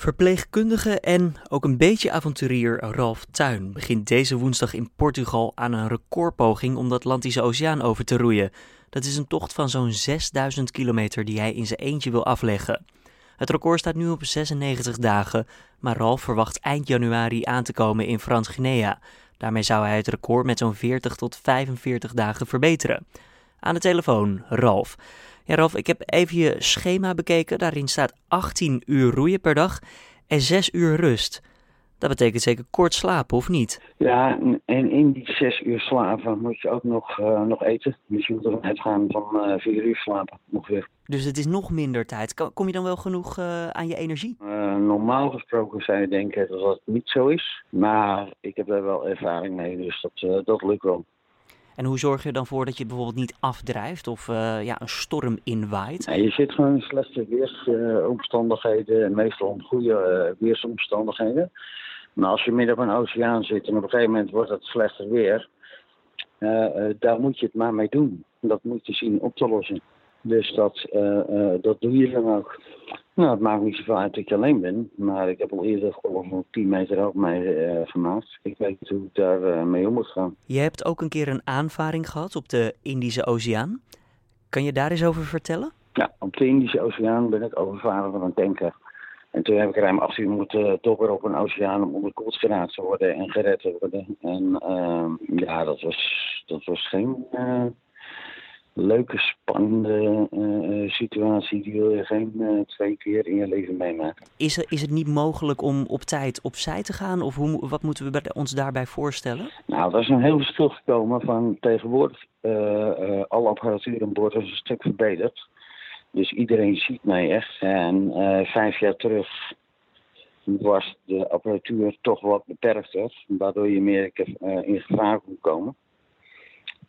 Verpleegkundige en ook een beetje avonturier Ralf Tuin begint deze woensdag in Portugal aan een recordpoging om de Atlantische Oceaan over te roeien. Dat is een tocht van zo'n 6000 kilometer die hij in zijn eentje wil afleggen. Het record staat nu op 96 dagen, maar Ralf verwacht eind januari aan te komen in Frans-Guinea. Daarmee zou hij het record met zo'n 40 tot 45 dagen verbeteren. Aan de telefoon, Ralf. Ja, Ralf, ik heb even je schema bekeken. Daarin staat 18 uur roeien per dag en 6 uur rust. Dat betekent zeker kort slapen, of niet? Ja, en in die 6 uur slapen moet je ook nog, uh, nog eten. Dus je moet ervan uitgaan van uh, 4 uur slapen, ongeveer. Dus het is nog minder tijd. Kom je dan wel genoeg uh, aan je energie? Normaal gesproken zou je denken dat dat niet zo is. Maar ik heb daar wel ervaring mee, dus dat, dat lukt wel. En hoe zorg je er dan voor dat je bijvoorbeeld niet afdrijft of uh, ja, een storm inwaait? Je zit gewoon in slechte weersomstandigheden, meestal goede uh, weersomstandigheden. Maar als je midden op een oceaan zit en op een gegeven moment wordt het slechter weer, daar moet je het maar mee doen. Dat moet je zien op te lossen. Dus dat, dat doe je dan ook. Nou, het maakt niet zoveel uit dat ik alleen ben, maar ik heb al eerder van 10 meter ook mee uh, gemaakt. Ik weet hoe ik daar uh, mee om moet gaan. Je hebt ook een keer een aanvaring gehad op de Indische Oceaan. Kan je daar eens over vertellen? Ja, op de Indische Oceaan ben ik overvaren van een tanker. En toen heb ik ruim 18 uur moeten dobberen op een oceaan om onderkoeld geraakt te worden en gered te worden. En uh, ja, dat was, dat was geen leuke, spannende uh, situatie. Die wil je geen uh, twee keer in je leven meemaken. Is, er, is het niet mogelijk om op tijd opzij te gaan? Of hoe, wat moeten we ons daarbij voorstellen? Nou, er is een heel verschil gekomen van tegenwoordig. Uh, alle apparatuur aan boord is een stuk verbeterd. Dus iedereen ziet mij echt. En vijf jaar terug was de apparatuur toch wat beperkter. Waardoor je meer in gevaar kon komen.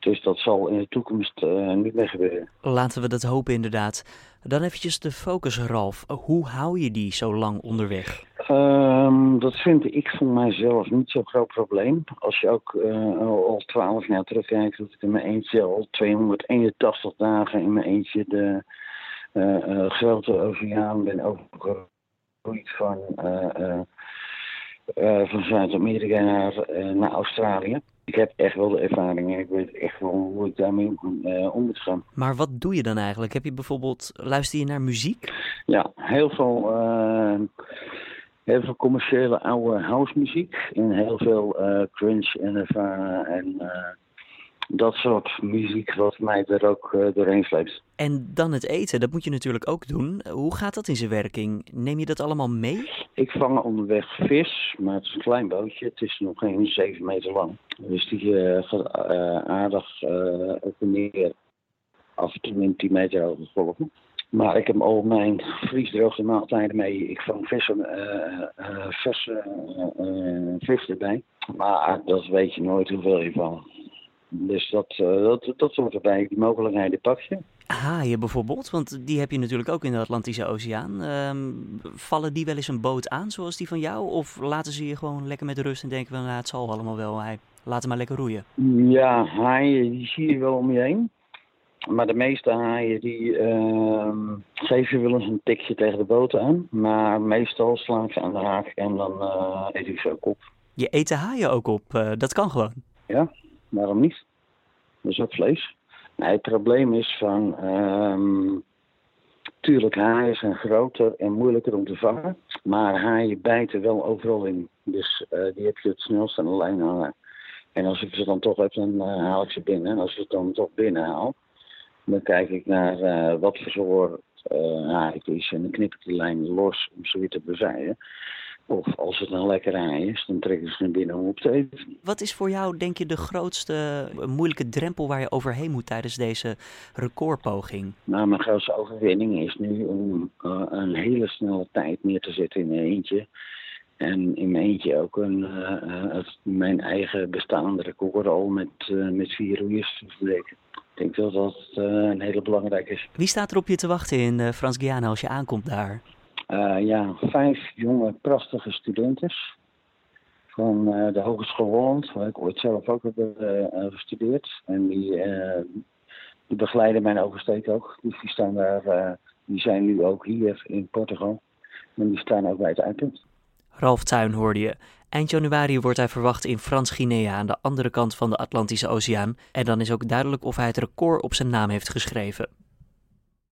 Dus dat zal in de toekomst uh, niet meer gebeuren. Laten we dat hopen inderdaad. Dan eventjes de focus, Ralf. Hoe hou je die zo lang onderweg? Um, dat vind ik voor mijzelf niet zo'n groot probleem. Als je ook uh, al twaalf jaar terugkijkt, dat ik in mijn eentje al 281 dagen in mijn eentje de uh, grote oceaan ben overgeroeid van, van Zuid-Amerika naar, naar Australië ik heb echt wel de ervaring en ik weet echt wel hoe ik daarmee om, uh, om moet gaan. Maar wat doe je dan eigenlijk? Heb je bijvoorbeeld, luister je naar muziek? Ja, heel veel, uh, heel veel commerciële oude house muziek en heel veel uh, crunch en Nirvana en dat soort muziek wat mij er ook uh, doorheen sleept. En dan het eten, dat moet je natuurlijk ook doen. Hoe gaat dat in zijn werking? Neem je dat allemaal mee? Ik vang onderweg vis, maar het is een klein bootje. Het is nog geen 7 meter lang. Dus die uh, gaat uh, aardig op en neer af en toe in 10 meter hoge golven. Maar ik heb al mijn vriesdroogde maaltijden mee. Ik vang vissen, verse vis erbij. Maar dat weet je nooit hoeveel je van. Dus dat, uh, dat, dat soort erbij, die mogelijkheden pak je. Haaien bijvoorbeeld, want die heb je natuurlijk ook in de Atlantische Oceaan. Um, vallen die wel eens een boot aan zoals die van jou? Of laten ze je gewoon lekker met rust en denken van nou, het zal allemaal wel, hij, laat hem maar lekker roeien? Ja, haaien die zie je wel om je heen. Maar de meeste haaien die uh, geven wel eens een tikje tegen de boot aan. Maar meestal slaan ze aan de haak en dan uh, eet ik ze ook op. Je eet de haaien ook op, uh, dat kan gewoon? Ja, waarom niet? Dat is ook vlees. Het probleem is van. Um, tuurlijk, haaien zijn groter en moeilijker om te vangen. Maar haaien bijten wel overal in. Dus uh, die heb je het snelst aan de lijn hangen. En als ik ze dan toch heb, dan uh, haal ik ze binnen. En als ik ze dan toch binnen haal, dan kijk ik naar uh, wat voor soort haai het is. En dan knip ik die lijn los om ze weer te bevrijden. Of als het een lekker ei is, dan trekken ze naar binnen om op te eten. Wat is voor jou, denk je, de grootste moeilijke drempel waar je overheen moet tijdens deze recordpoging? Nou, mijn grootste overwinning is nu om uh, een hele snelle tijd neer te zetten in mijn eentje. En in mijn eentje ook een, uh, het, mijn eigen bestaande record al met, met vier roeiers te verbreken. Ik denk dat dat een hele belangrijke is. Wie staat er op je te wachten in Frans-Guyana als je aankomt daar? Uh, ja, vijf jonge, prachtige studenten van uh, de Hogeschool Holland, waar ik ooit zelf ook heb uh, gestudeerd. En die, die begeleiden mijn oversteek ook. Dus die, staan daar, die zijn nu ook hier in Portugal. En die staan ook bij het eindpunt. Ralf Tuin hoorde je. Eind januari wordt hij verwacht in Frans-Guinea aan de andere kant van de Atlantische Oceaan. En dan is ook duidelijk of hij het record op zijn naam heeft geschreven.